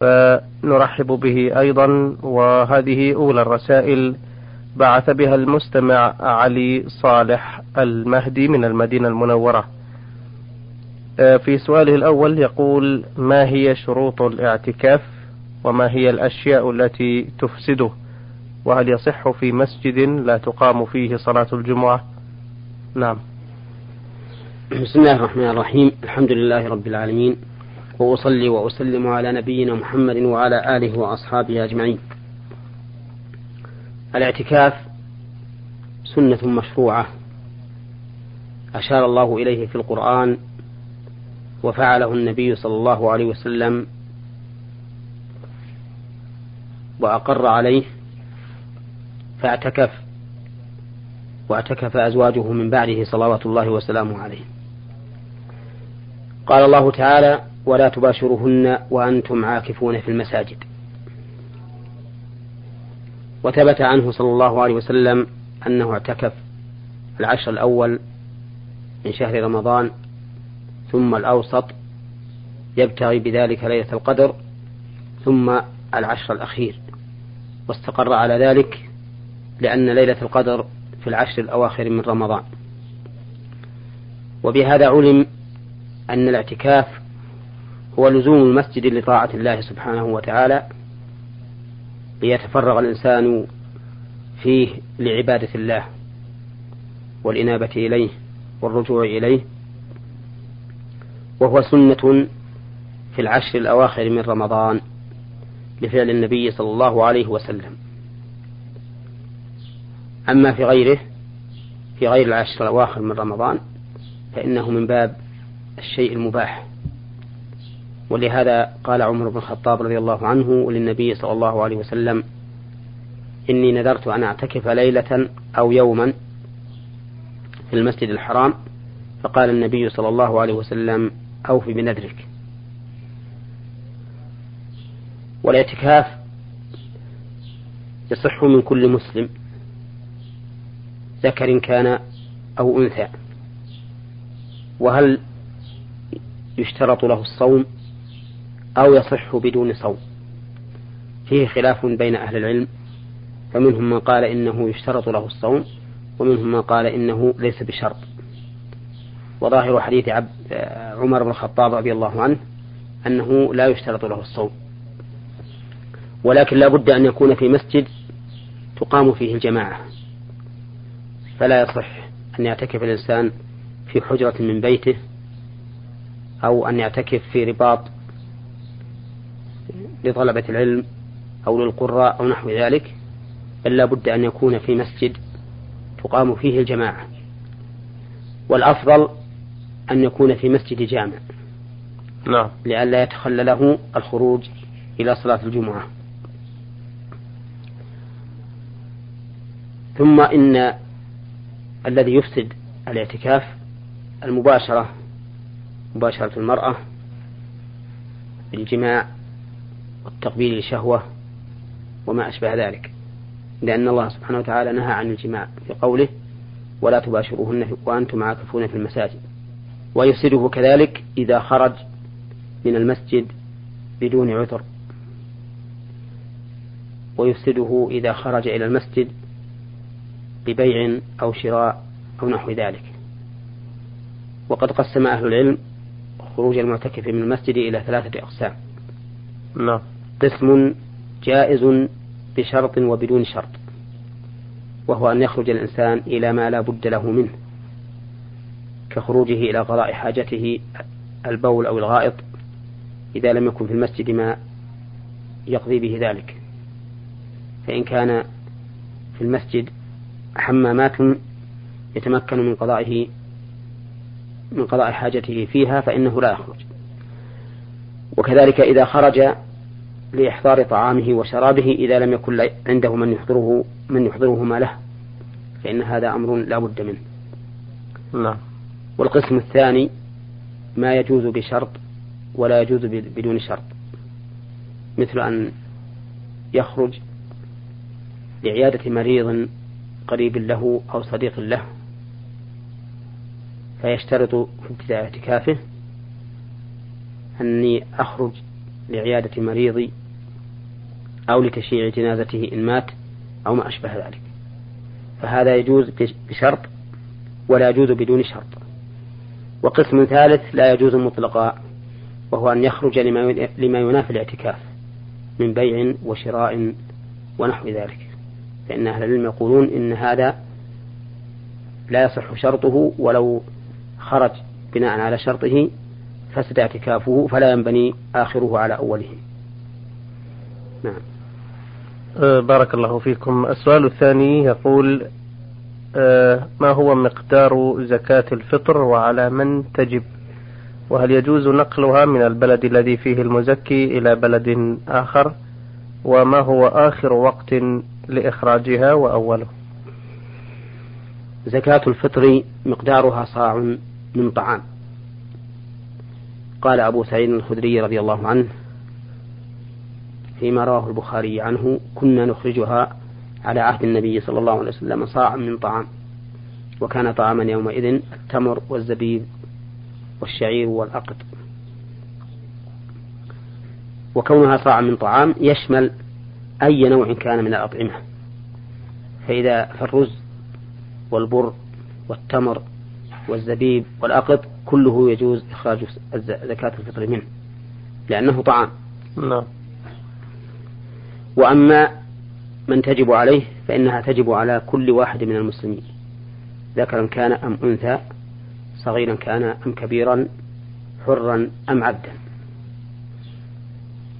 فنرحب به أيضا وهذه أولى الرسائل بعث بها المستمع علي صالح المهدي من المدينة المنورة. في سؤاله الأول يقول ما هي شروط الاعتكاف وما هي الأشياء التي تفسده؟ وهل يصح في مسجد لا تقام فيه صلاة الجمعة؟ نعم. بسم الله الرحمن الرحيم. الحمد لله رب العالمين. وأصلي وأسلم على نبينا محمد وعلى آله وأصحابه أجمعين. الاعتكاف سنة مشروعة. أشار الله إليه في القرآن وفعله النبي صلى الله عليه وسلم وأقر عليه فاعتكف واعتكف أزواجه من بعده صلوات الله وسلامه عليه. قال الله تعالى ولا تباشرهن وأنتم عاكفون في المساجد. وثبت عنه صلى الله عليه وسلم أنه اعتكف العشر الأول من شهر رمضان ثم الأوسط يبتغي بذلك ليلة القدر ثم العشر الأخير. واستقر على ذلك لأن ليلة القدر في العشر الأواخر من رمضان. وبهذا علم أن الاعتكاف هو لزوم المسجد لطاعة الله سبحانه وتعالى ليتفرغ الإنسان فيه لعبادة الله والإنابة إليه والرجوع إليه. وهو سنة في العشر الأواخر من رمضان لفعل النبي صلى الله عليه وسلم. أما في غيره في غير العشر الأواخر من رمضان فإنه من باب الشيء المباح. ولهذا قال عمر بن الخطاب رضي الله عنه للنبي صلى الله عليه وسلم إني نذرت أن أعتكف ليلة أو يوما في المسجد الحرام. فقال النبي صلى الله عليه وسلم أوف بنذرك. والاعتكاف يصح من كل مسلم ذكر كان أو أنثى وهل يشترط له الصوم؟ أو يصح بدون صوم. فيه خلاف بين أهل العلم فمنهم من قال إنه يشترط له الصوم ومنهم من قال إنه ليس بشرط. وظاهر حديث عبد عمر بن الخطاب رضي الله عنه أنه لا يشترط له الصوم. ولكن لا بد أن يكون في مسجد تقام فيه الجماعة. فلا يصح أن يعتكف الإنسان في حجرة من بيته أو أن يعتكف في رباط لطلبة العلم أو للقراء أو نحو ذلك بل لا بد أن يكون في مسجد تقام فيه الجماعة. والأفضل أن يكون في مسجد جامع. نعم. لئلا يتخلى له الخروج إلى صلاة الجمعة. ثم إن الذي يفسد الاعتكاف المباشرة مباشرة المرأة بالجماع والتقبيل لشهوة وما أشبه ذلك. لأن الله سبحانه وتعالى نهى عن الجماع في قوله ولا تباشروهن وأنتم عاكفون في المساجد. ويفسده كذلك إذا خرج من المسجد بدون عذر. ويفسده إذا خرج إلى المسجد ببيع أو شراء أو نحو ذلك. وقد قسم أهل العلم خروج المعتكف من المسجد إلى ثلاثة أقسام. نعم. قسم جائز بشرط وبدون شرط وهو أن يخرج الإنسان إلى ما لا بد له منه كخروجه إلى قضاء حاجته البول أو الغائط إذا لم يكن في المسجد ما يقضي به ذلك. فإن كان في المسجد حمامات يتمكن من قضائه من قضاء حاجته فيها فإنه لا يخرج. وكذلك إذا خرج لإحضار طعامه وشرابه إذا لم يكن عنده من يحضره من يحضره ما له فإن هذا أمر لا بد منه. نعم. والقسم الثاني ما يجوز بشرط ولا يجوز بدون شرط. مثل أن يخرج لعيادة مريض قريب له أو صديق له فيشترط في ابتداء اعتكافه أني أخرج لعيادة مريض أو لتشييع جنازته إن مات أو ما أشبه ذلك. فهذا يجوز بشرط ولا يجوز بدون شرط. وقسم ثالث لا يجوز مطلقا وهو أن يخرج لما ينافي الاعتكاف من بيع وشراء ونحو ذلك. فإن أهل العلم يقولون إن هذا لا يصح شرطه ولو خرج بناء على شرطه فسد اعتكافه فلا ينبني آخره على أوله. نعم. أه، بارك الله فيكم. السؤال الثاني يقول أه، ما هو مقدار زكاة الفطر وعلى من تجب؟ وهل يجوز نقلها من البلد الذي فيه المزكي إلى بلد آخر؟ وما هو آخر وقت لإخراجها وأوله؟ زكاة الفطر مقدارها صاع من طعام. قال أبو سعيد الخدري رضي الله عنه فيما رواه البخاري عنه كنا نخرجها على عهد النبي صلى الله عليه وسلم صاعا من طعام وكان طعاما يومئذ التمر والزبيب والشعير والأقط. وكونها صاعا من طعام يشمل أي نوع كان من الأطعمة فإذا فالرز والبر والتمر والزبيب والأقط كله يجوز إخراج زكاة الفطر منه لأنه طعام. نعم. وأما من تجب عليه فإنها تجب على كل واحد من المسلمين ذكرا كان أم أنثى صغيرا كان أم كبيرا حرا أم عبدا.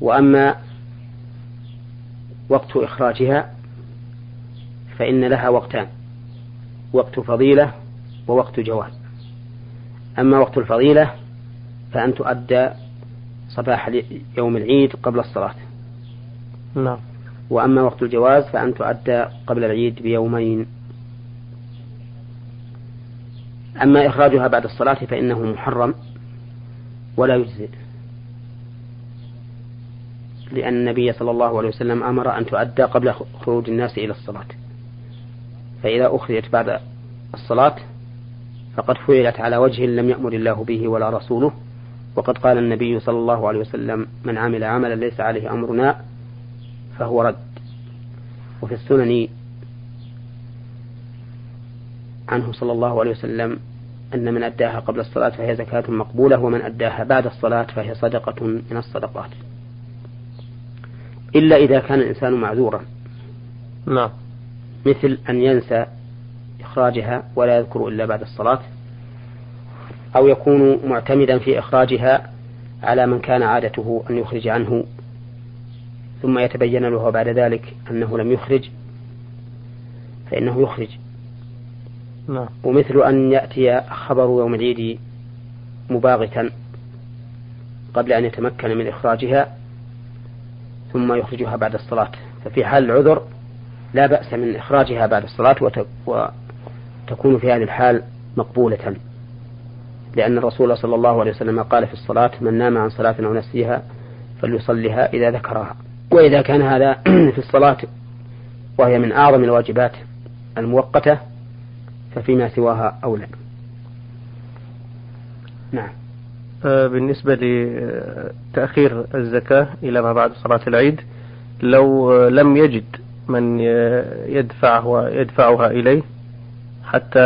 وأما وقت إخراجها فإن لها وقتان وقت فضيلة ووقت جواز. أما وقت الفضيلة فأن تؤدى صباح يوم العيد قبل الصلاة. نعم. وأما وقت الجواز فأن تؤدى قبل العيد بيومين. أما إخراجها بعد الصلاة فإنه محرم ولا يجزئ. لأن النبي صلى الله عليه وسلم أمر أن تؤدى قبل خروج الناس إلى الصلاة. فإذا أخرجت بعد الصلاة فقد فعلت على وجه لم يأمر الله به ولا رسوله. وقد قال النبي صلى الله عليه وسلم من عمل عملا ليس عليه أمرنا فهو رد. وفي السنن عنه صلى الله عليه وسلم أن من أداها قبل الصلاة فهي زكاة مقبولة ومن أداها بعد الصلاة فهي صدقة من الصدقات. إلا إذا كان الإنسان معذورا. نعم. مثل أن ينسى إخراجها ولا يذكر إلا بعد الصلاة أو يكون معتمدا في إخراجها على من كان عادته أن يخرج عنه. ثم يتبين له بعد ذلك أنه لم يخرج فإنه يخرج. نعم. ومثل أن يأتي خبر يوم العيد مباغتا قبل أن يتمكن من إخراجها ثم يخرجها بعد الصلاة. ففي حال العذر لا بأس من إخراجها بعد الصلاة وتكون في هذه الحال مقبولة. لأن الرسول صلى الله عليه وسلم قال في الصلاة من نام عن صلاة أو نسيها فليصلها إذا ذكرها. وإذا كان هذا في الصلاة وهي من أعظم الواجبات المؤقتة ففيما سواها أولى. نعم. آه، بالنسبة لتأخير الزكاة إلى ما بعد صلاة العيد لو لم يجد من يدفعه يدفعها إليه حتى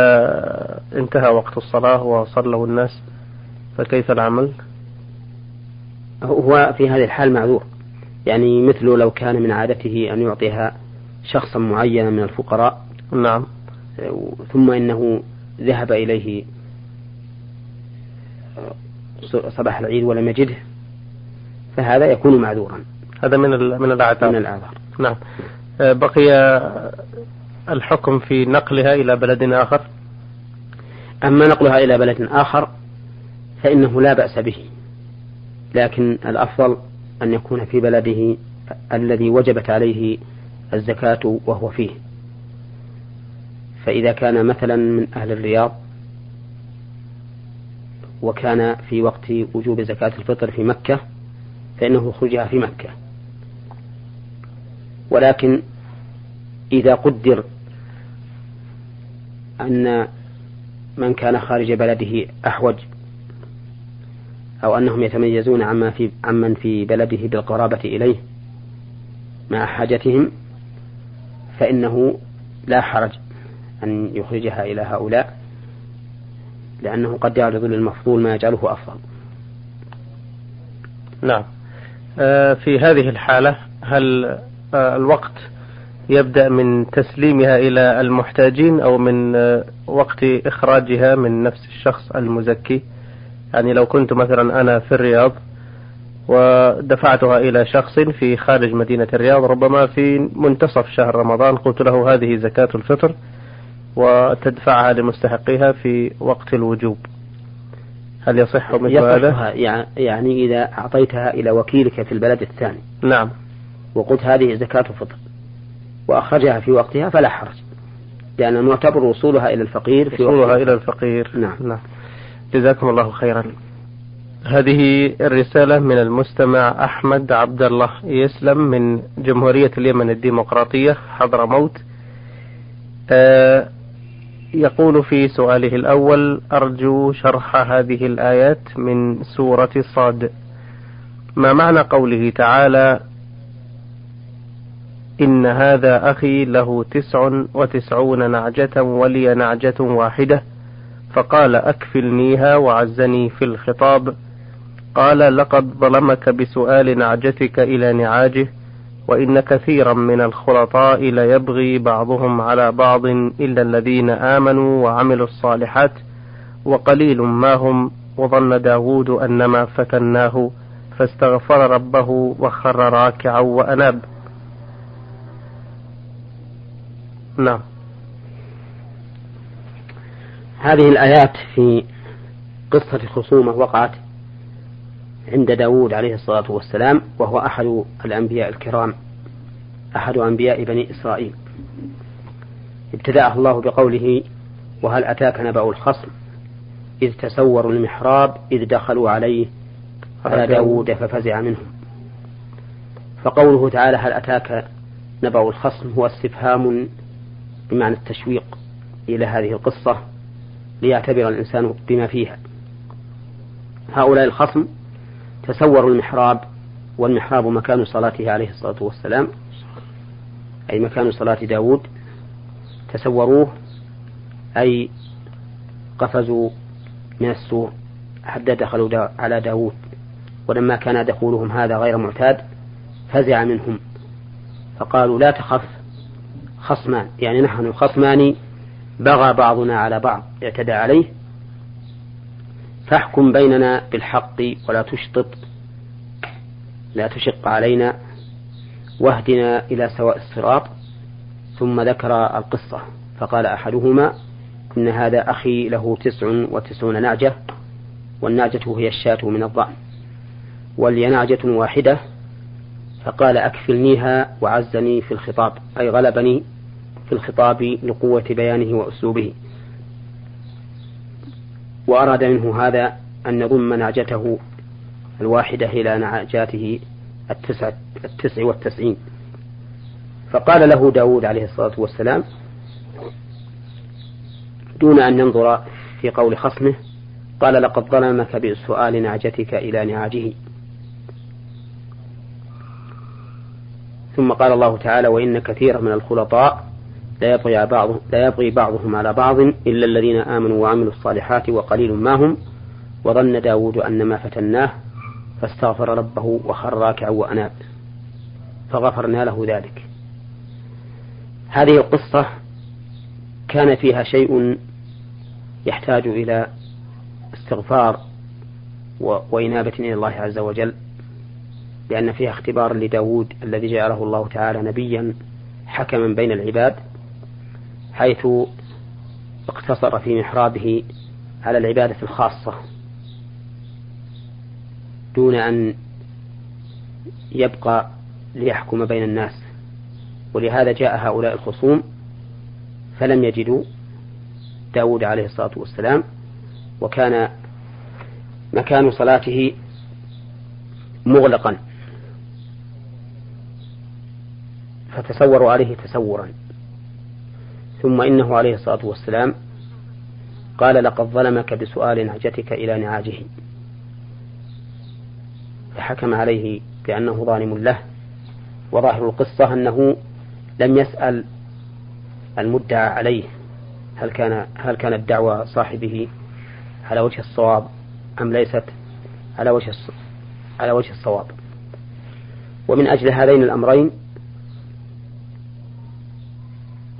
انتهى وقت الصلاة وصلوا الناس فكيف العمل؟ هو في هذه الحال معذور. يعني مثل لو كان من عادته أن يعطيها شخصا معينا من الفقراء. نعم. ثم إنه ذهب إليه صباح العيد ولم يجده فهذا يكون معذورا. هذا من من الأعذار. من الأعذار. نعم. آه، بقي الحكم في نقلها إلى بلد آخر؟ أما نقلها إلى بلد آخر فإنه لا بأس به لكن الأفضل أن يكون في بلده الذي وجبت عليه الزكاة وهو فيه. فإذا كان مثلا من أهل الرياض وكان في وقت وجوب زكاة الفطر في مكة فإنه يخرجها في مكة. ولكن إذا قدر أن من كان خارج بلده أحوج أو أنهم يتميزون عما في عمن في بلده بالقرابة إليه مع حاجتهم فإنه لا حرج أن يخرجها إلى هؤلاء لأنه قد يعرض للمفضول ما يجعله أفضل. نعم. آه، في هذه الحالة هل آه، الوقت يبدأ من تسليمها إلى المحتاجين أو من آه، وقت إخراجها من نفس الشخص المزكي. يعني لو كنت مثلا أنا في الرياض ودفعتها إلى شخص في خارج مدينة الرياض ربما في منتصف شهر رمضان قلت له هذه زكاة الفطر وتدفعها لمستحقيها في وقت الوجوب. هل يصح مثل هذا؟ يعني إذا أعطيتها إلى وكيلك في البلد الثاني. نعم. وقلت هذه زكاة فطر وأخرجها في وقتها فلا حرج لأن نعتبر وصولها إلى الفقير في وصولها إلى الفقير. نعم. نعم. جزاكم الله خيرا. هذه الرسالة من المستمع أحمد عبد الله يسلم من جمهورية اليمن الديمقراطية حضرموت آه يقول في سؤاله الأول أرجو شرح هذه الآيات من سورة صاد. ما معنى قوله تعالى إن هذا أخي له تسع وتسعون نعجة ولي نعجة واحدة. فقال أكفلنيها وعزني في الخطاب. قال لقد ظلمك بسؤال نعجتك إلى نعاجه وإن كثيرا من الخلطاء ليبغي بعضهم على بعض إلا الذين آمنوا وعملوا الصالحات وقليل ما هم وظن داود أنما فتناه فاستغفر ربه وخر راكعا وأناب. نعم. هذه الآيات في قصة خصومة وقعت عند داود عليه الصلاة والسلام وهو أحد الأنبياء الكرام أحد أنبياء بني إسرائيل. ابتدأه الله بقوله وهل أتاك نبأ الخصم؟ إذ تسوروا المحراب إذ دخلوا عليه على داود ففزع منهم. فقوله تعالى هل أتاك نبأ الخصم؟ هو استفهام بمعنى التشويق إلى هذه القصة ليعتبر الإنسان بما فيها. هؤلاء الخصم تسوروا المحراب والمحراب مكان صلاته عليه الصلاة والسلام أي مكان صلاة داود تسوروه أي قفزوا من السور حتى دخلوا دا على داود ولما كان دخولهم هذا غير معتاد فزع منهم فقالوا لا تخف خصمان. يعني نحن خصمان بغى بعضنا على بعض اعتدى عليه. فاحكم بيننا بالحق ولا تشطط لا تشق علينا واهدنا إلى سواء الصراط. ثم ذكر القصة فقال أحدهما إن هذا أخي له تسع وتسعون نعجة والنعجة هي الشاة من الضأن ولي نعجة واحدة. فقال أكفلنيها وعزني في الخطاب أي غلبني في الخطاب لقوة بيانه وأسلوبه. وأراد منه هذا أن يضم نعجته الواحدة إلى نعجاته التسع, التسع والتسعين. فقال له داود عليه الصلاة والسلام دون أن ينظر في قول خصمه قال لقد ظلمك بسؤال نعجتك إلى نعاجه ثم قال الله تعالى وإن كثيرا من الخلطاء لا يبغي, بعض لا يبغي بعضهم على بعض إلا الذين آمنوا وعملوا الصالحات وقليل ما هم. وظن داود أن ما فتناه فاستغفر ربه وخر راكعا وأناب. فغفرنا له ذلك. هذه القصة كان فيها شيء يحتاج إلى استغفار وإنابة إلى الله عز وجل لأن فيها اختبار لداود الذي جعله الله تعالى نبيا حكما بين العباد. حيث اقتصر في محرابه على العبادة الخاصة دون أن يبقى ليحكم بين الناس ولهذا جاء هؤلاء الخصوم فلم يجدوا داود عليه الصلاة والسلام وكان مكان صلاته مغلقا فتسوروا عليه تسورا ثم إنه عليه الصلاة والسلام قال لقد ظلمك بسؤال نعجتك إلى نعاجه. حكم عليه بأنه ظالم له. وظاهر القصة أنه لم يسأل المدعى عليه هل كان هل كانت دعوى صاحبه على وجه الصواب أم ليست على وجه على وجه الصواب. ومن أجل هذين الأمرين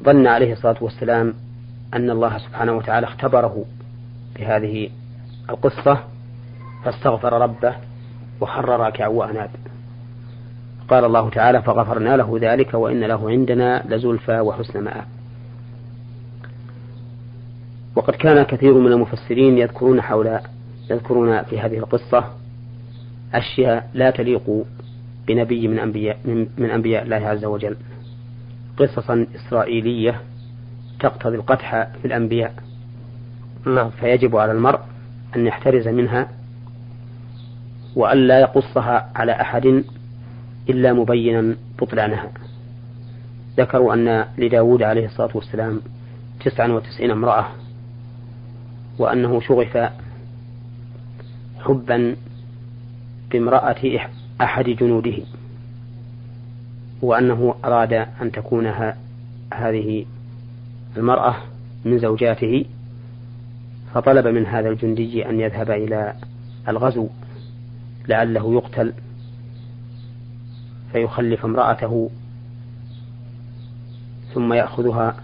ظن عليه الصلاة والسلام أن الله سبحانه وتعالى اختبره بهذه القصة فاستغفر ربه وخر راكعا وأناب. قال الله تعالى فغفرنا له ذلك وإن له عندنا لزلفى وحسن مآب. وقد كان كثير من المفسرين يذكرون حول يذكرون في هذه القصة أشياء لا تليق بنبي من أنبياء من, أنبياء الله عز وجل. قصصا إسرائيلية تقتضي القدح في الأنبياء. نعم. فيجب على المرء أن يحترز منها وألا يقصها على أحد إلا مبينا بطلانها. ذكروا أن لداود عليه الصلاة والسلام تسعا وتسعين امرأة وأنه شغف حبا بامرأة أحد جنوده. وأنه أراد أن تكون هذه المرأة من زوجاته فطلب من هذا الجندي أن يذهب إلى الغزو لعله يقتل فيخلف امرأته ثم يأخذها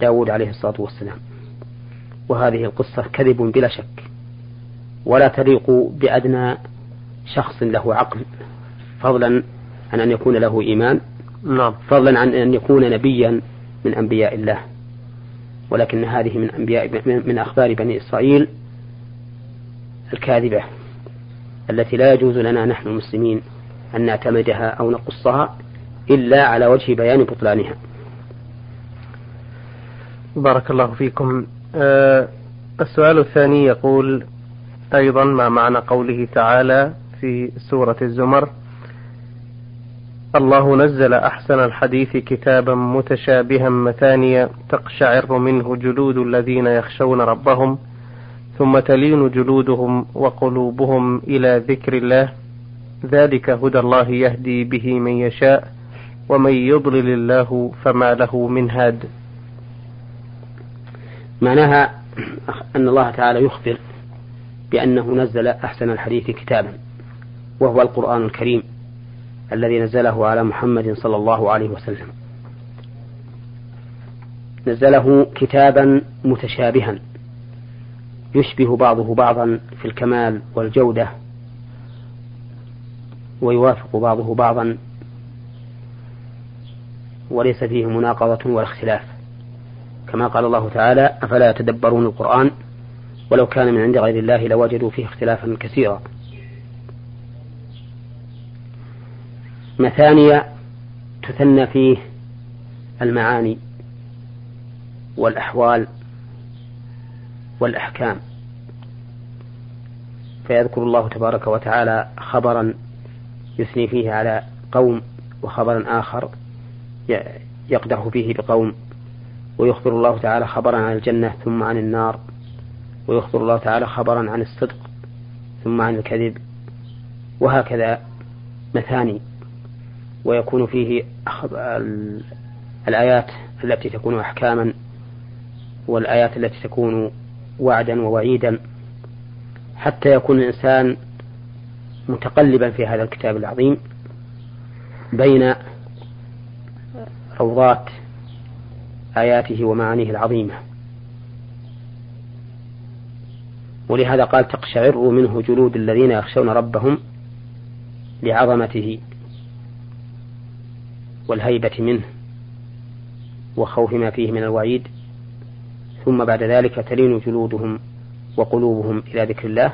داود عليه الصلاة والسلام. وهذه القصة كذب بلا شك ولا تليق بأدنى شخص له عقل فضلا عن أن يكون له إيمان. نعم. فضلا عن أن يكون نبيا من أنبياء الله. ولكن هذه من أنبياء من أخبار بني إسرائيل الكاذبة التي لا يجوز لنا نحن المسلمين أن نعتمدها أو نقصها إلا على وجه بيان بطلانها. بارك الله فيكم. أه السؤال الثاني يقول أيضا ما معنى قوله تعالى في سورة الزمر؟ الله نزل أحسن الحديث كتابا متشابها مثانيا تقشعر منه جلود الذين يخشون ربهم ثم تلين جلودهم وقلوبهم إلى ذكر الله. ذلك هدى الله يهدي به من يشاء ومن يضلل الله فما له من هاد. معناها أن الله تعالى يخبر بأنه نزل أحسن الحديث كتابا وهو القرآن الكريم. الذي نزله على محمد صلى الله عليه وسلم. نزله كتابا متشابها يشبه بعضه بعضا في الكمال والجودة ويوافق بعضه بعضا وليس فيه مناقضة ولا اختلاف كما قال الله تعالى أفلا يتدبرون القرآن؟ ولو كان من عند غير الله لوجدوا فيه اختلافا كثيرا. مثانية تثنى فيه المعاني والأحوال والأحكام. فيذكر الله تبارك وتعالى خبرا يثني فيه على قوم وخبرا آخر يقدح فيه بقوم. ويخبر الله تعالى خبرا عن الجنة ثم عن النار. ويخبر الله تعالى خبرا عن الصدق ثم عن الكذب. وهكذا مثاني. ويكون فيه الآيات التي تكون أحكاما والآيات التي تكون وعدا ووعيدا حتى يكون الإنسان متقلبا في هذا الكتاب العظيم بين روضات آياته ومعانيه العظيمة. ولهذا قال تقشعر منه جلود الذين يخشون ربهم لعظمته. والهيبة منه وخوف ما فيه من الوعيد ثم بعد ذلك تلين جلودهم وقلوبهم إلى ذكر الله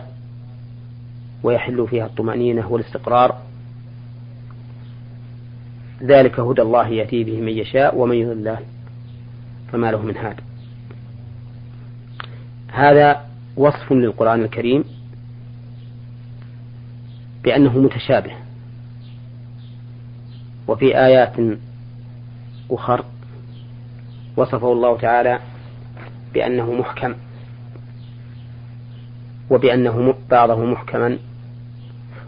ويحل فيها الطمأنينة والاستقرار. ذلك هدى الله يأتي به من يشاء ومن يضل الله فما له من هاد. هذا وصف للقرآن الكريم بأنه متشابه وفي آيات أخر وصفه الله تعالى بأنه محكم وبأنه بعضه محكما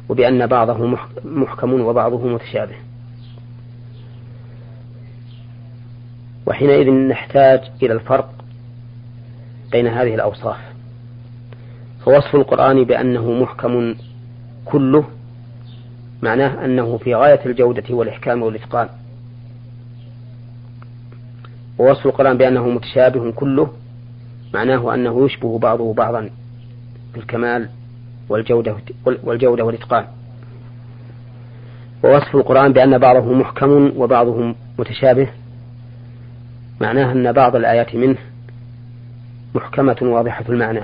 وبأن بعضه محكم وبعضه متشابه. وحينئذ نحتاج إلى الفرق بين هذه الأوصاف. فوصف القرآن بأنه محكم كله معناه أنه في غاية الجودة والإحكام والإتقان. ووصف القرآن بأنه متشابه كله معناه أنه يشبه بعضه بعضا بالكمال والجودة والجودة والإتقان. ووصف القرآن بأن بعضه محكم وبعضه متشابه معناه أن بعض الآيات منه محكمة واضحة المعنى.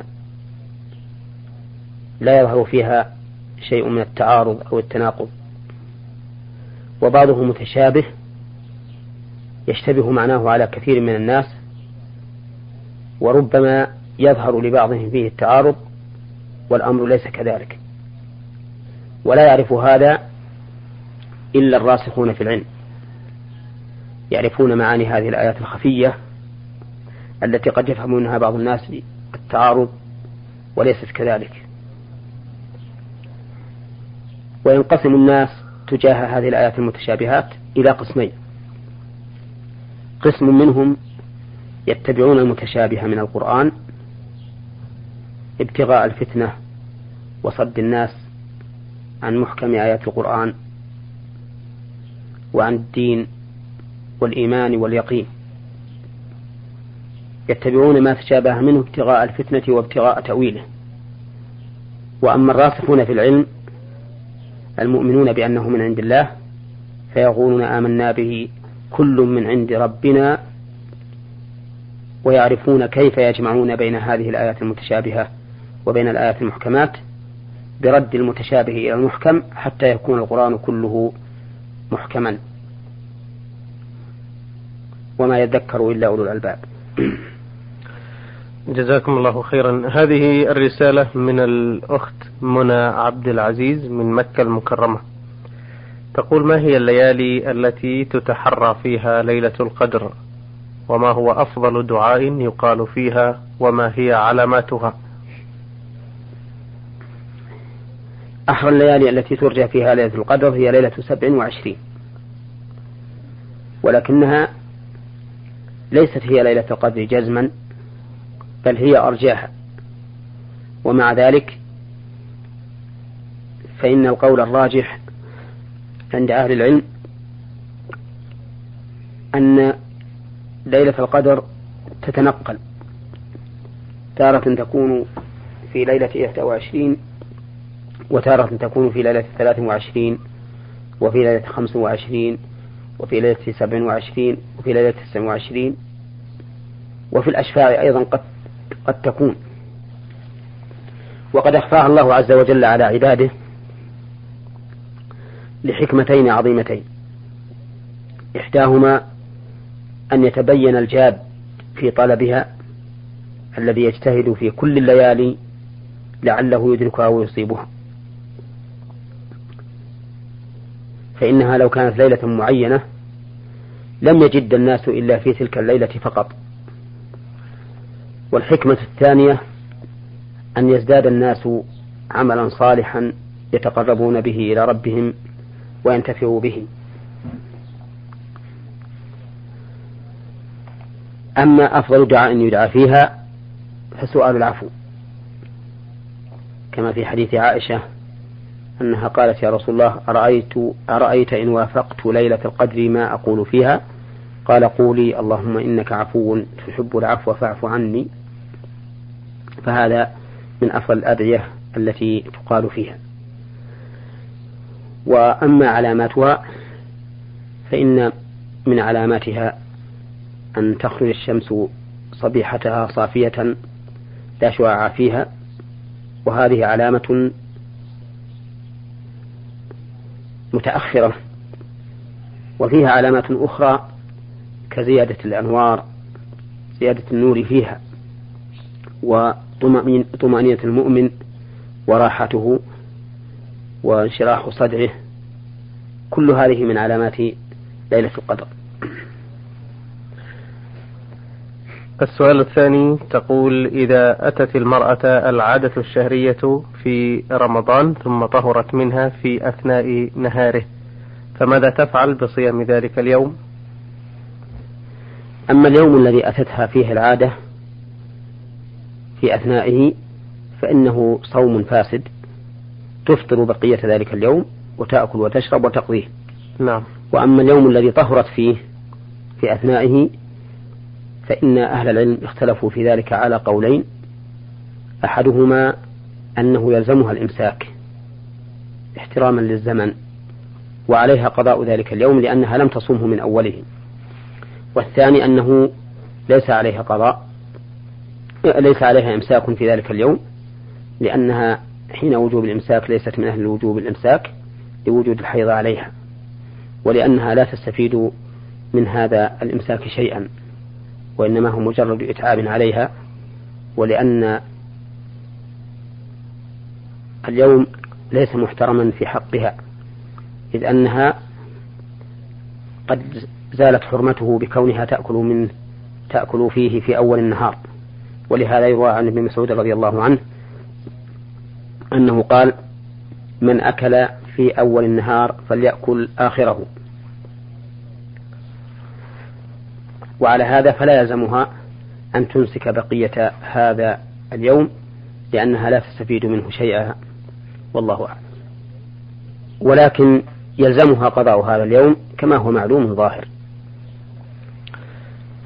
لا يظهر فيها شيء من التعارض أو التناقض. وبعضه متشابه يشتبه معناه على كثير من الناس وربما يظهر لبعضهم فيه التعارض والأمر ليس كذلك. ولا يعرف هذا إلا الراسخون في العلم. يعرفون معاني هذه الآيات الخفية التي قد يفهم منها بعض الناس التعارض وليست كذلك. وينقسم الناس تجاه هذه الآيات المتشابهات إلى قسمين. قسم منهم يتبعون المتشابه من القرآن ابتغاء الفتنة وصد الناس عن محكم آيات القرآن وعن الدين والإيمان واليقين. يتبعون ما تشابه منه ابتغاء الفتنة وابتغاء تأويله. وأما الراسخون في العلم المؤمنون بأنه من عند الله فيقولون آمنا به كل من عند ربنا ويعرفون كيف يجمعون بين هذه الآيات المتشابهة وبين الآيات المحكمات برد المتشابه إلى المحكم حتى يكون القرآن كله محكما. وما يذكر إلا أولو الألباب. جزاكم الله خيرا. هذه الرسالة من الأخت منى عبد العزيز من مكة المكرمة. تقول ما هي الليالي التي تتحرى فيها ليلة القدر؟ وما هو أفضل دعاء يقال فيها؟ وما هي علاماتها؟ أحرى الليالي التي ترجى فيها ليلة القدر هي ليلة سبع وعشرين. ولكنها ليست هي ليلة القدر جزما. بل هي أرجاها ومع ذلك فإن القول الراجح عند أهل العلم أن ليلة القدر تتنقل. تارة تكون في ليلة 21 وتارة تكون في ليلة 23 وفي ليلة 25 وفي ليلة 27 وفي ليلة 29 وفي الأشفاع أيضا قد قد تكون. وقد أخفاها الله عز وجل على عباده لحكمتين عظيمتين. إحداهما أن يتبين الجاد في طلبها الذي يجتهد في كل الليالي لعله يدركها ويصيبها. فإنها لو كانت ليلة معينة لم يجد الناس إلا في تلك الليلة فقط. والحكمة الثانية أن يزداد الناس عملا صالحا يتقربون به إلى ربهم وينتفعوا به. أما أفضل دعاء يدعى فيها فسؤال العفو. كما في حديث عائشة أنها قالت يا رسول الله أرأيت, أرأيت إن وافقت ليلة القدر ما أقول فيها؟ قال قولي اللهم إنك عفو تحب العفو فاعف عني. فهذا من أفضل الأدعية التي تقال فيها. وأما علاماتها فإن من علاماتها أن تخرج الشمس صبيحتها صافية لا شعاع فيها وهذه علامة متأخرة وفيها علامات أخرى كزيادة الأنوار زيادة النور فيها وطمأنينة المؤمن وراحته وانشراح صدره. كل هذه من علامات ليلة القدر. السؤال الثاني تقول إذا أتت المرأة العادة الشهرية في رمضان ثم طهرت منها في أثناء نهاره فماذا تفعل بصيام ذلك اليوم؟ أما اليوم الذي أتتها فيه العادة في أثنائه فإنه صوم فاسد تفطر بقية ذلك اليوم وتأكل وتشرب وتقضيه. نعم. وأما اليوم الذي طهرت فيه في أثنائه فإن أهل العلم اختلفوا في ذلك على قولين. أحدهما أنه يلزمها الإمساك احتراما للزمن وعليها قضاء ذلك اليوم لأنها لم تصومه من أوله والثاني أنه ليس عليها قضاء ليس عليها إمساك في ذلك اليوم لأنها حين وجوب الإمساك ليست من أهل وجوب الإمساك لوجود الحيض عليها ولأنها لا تستفيد من هذا الإمساك شيئا وإنما هو مجرد إتعاب عليها ولأن اليوم ليس محترما في حقها إذ أنها قد زالت حرمته بكونها تأكل منه تأكل فيه في أول النهار. ولهذا يروى عن ابن مسعود رضي الله عنه أنه قال من أكل في أول النهار فليأكل آخره. وعلى هذا فلا يلزمها أن تمسك بقية هذا اليوم لأنها لا تستفيد منه شيئا. والله أعلم. ولكن يلزمها قضاء هذا اليوم كما هو معلوم ظاهر.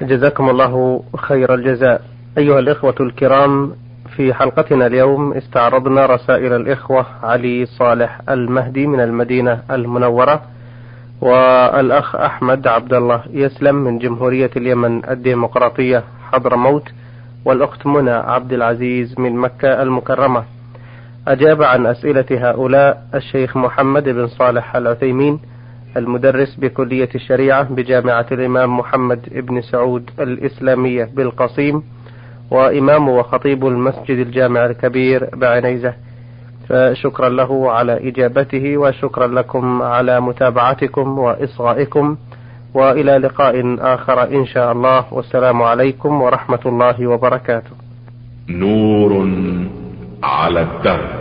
جزاكم الله خير الجزاء. أيها الإخوة الكرام في حلقتنا اليوم استعرضنا رسائل الإخوة علي صالح المهدي من المدينة المنورة والأخ أحمد عبد الله يسلم من جمهورية اليمن الديمقراطية حضرموت والأخت منى عبد العزيز من مكة المكرمة. أجاب عن أسئلة هؤلاء الشيخ محمد بن صالح العثيمين المدرس بكلية الشريعة بجامعة الإمام محمد بن سعود الإسلامية بالقصيم وإمام وخطيب المسجد الجامع الكبير بعنيزة. فشكرا له على إجابته وشكرا لكم على متابعتكم وإصغائكم وإلى لقاء آخر إن شاء الله. والسلام عليكم ورحمة الله وبركاته. نور على الدرب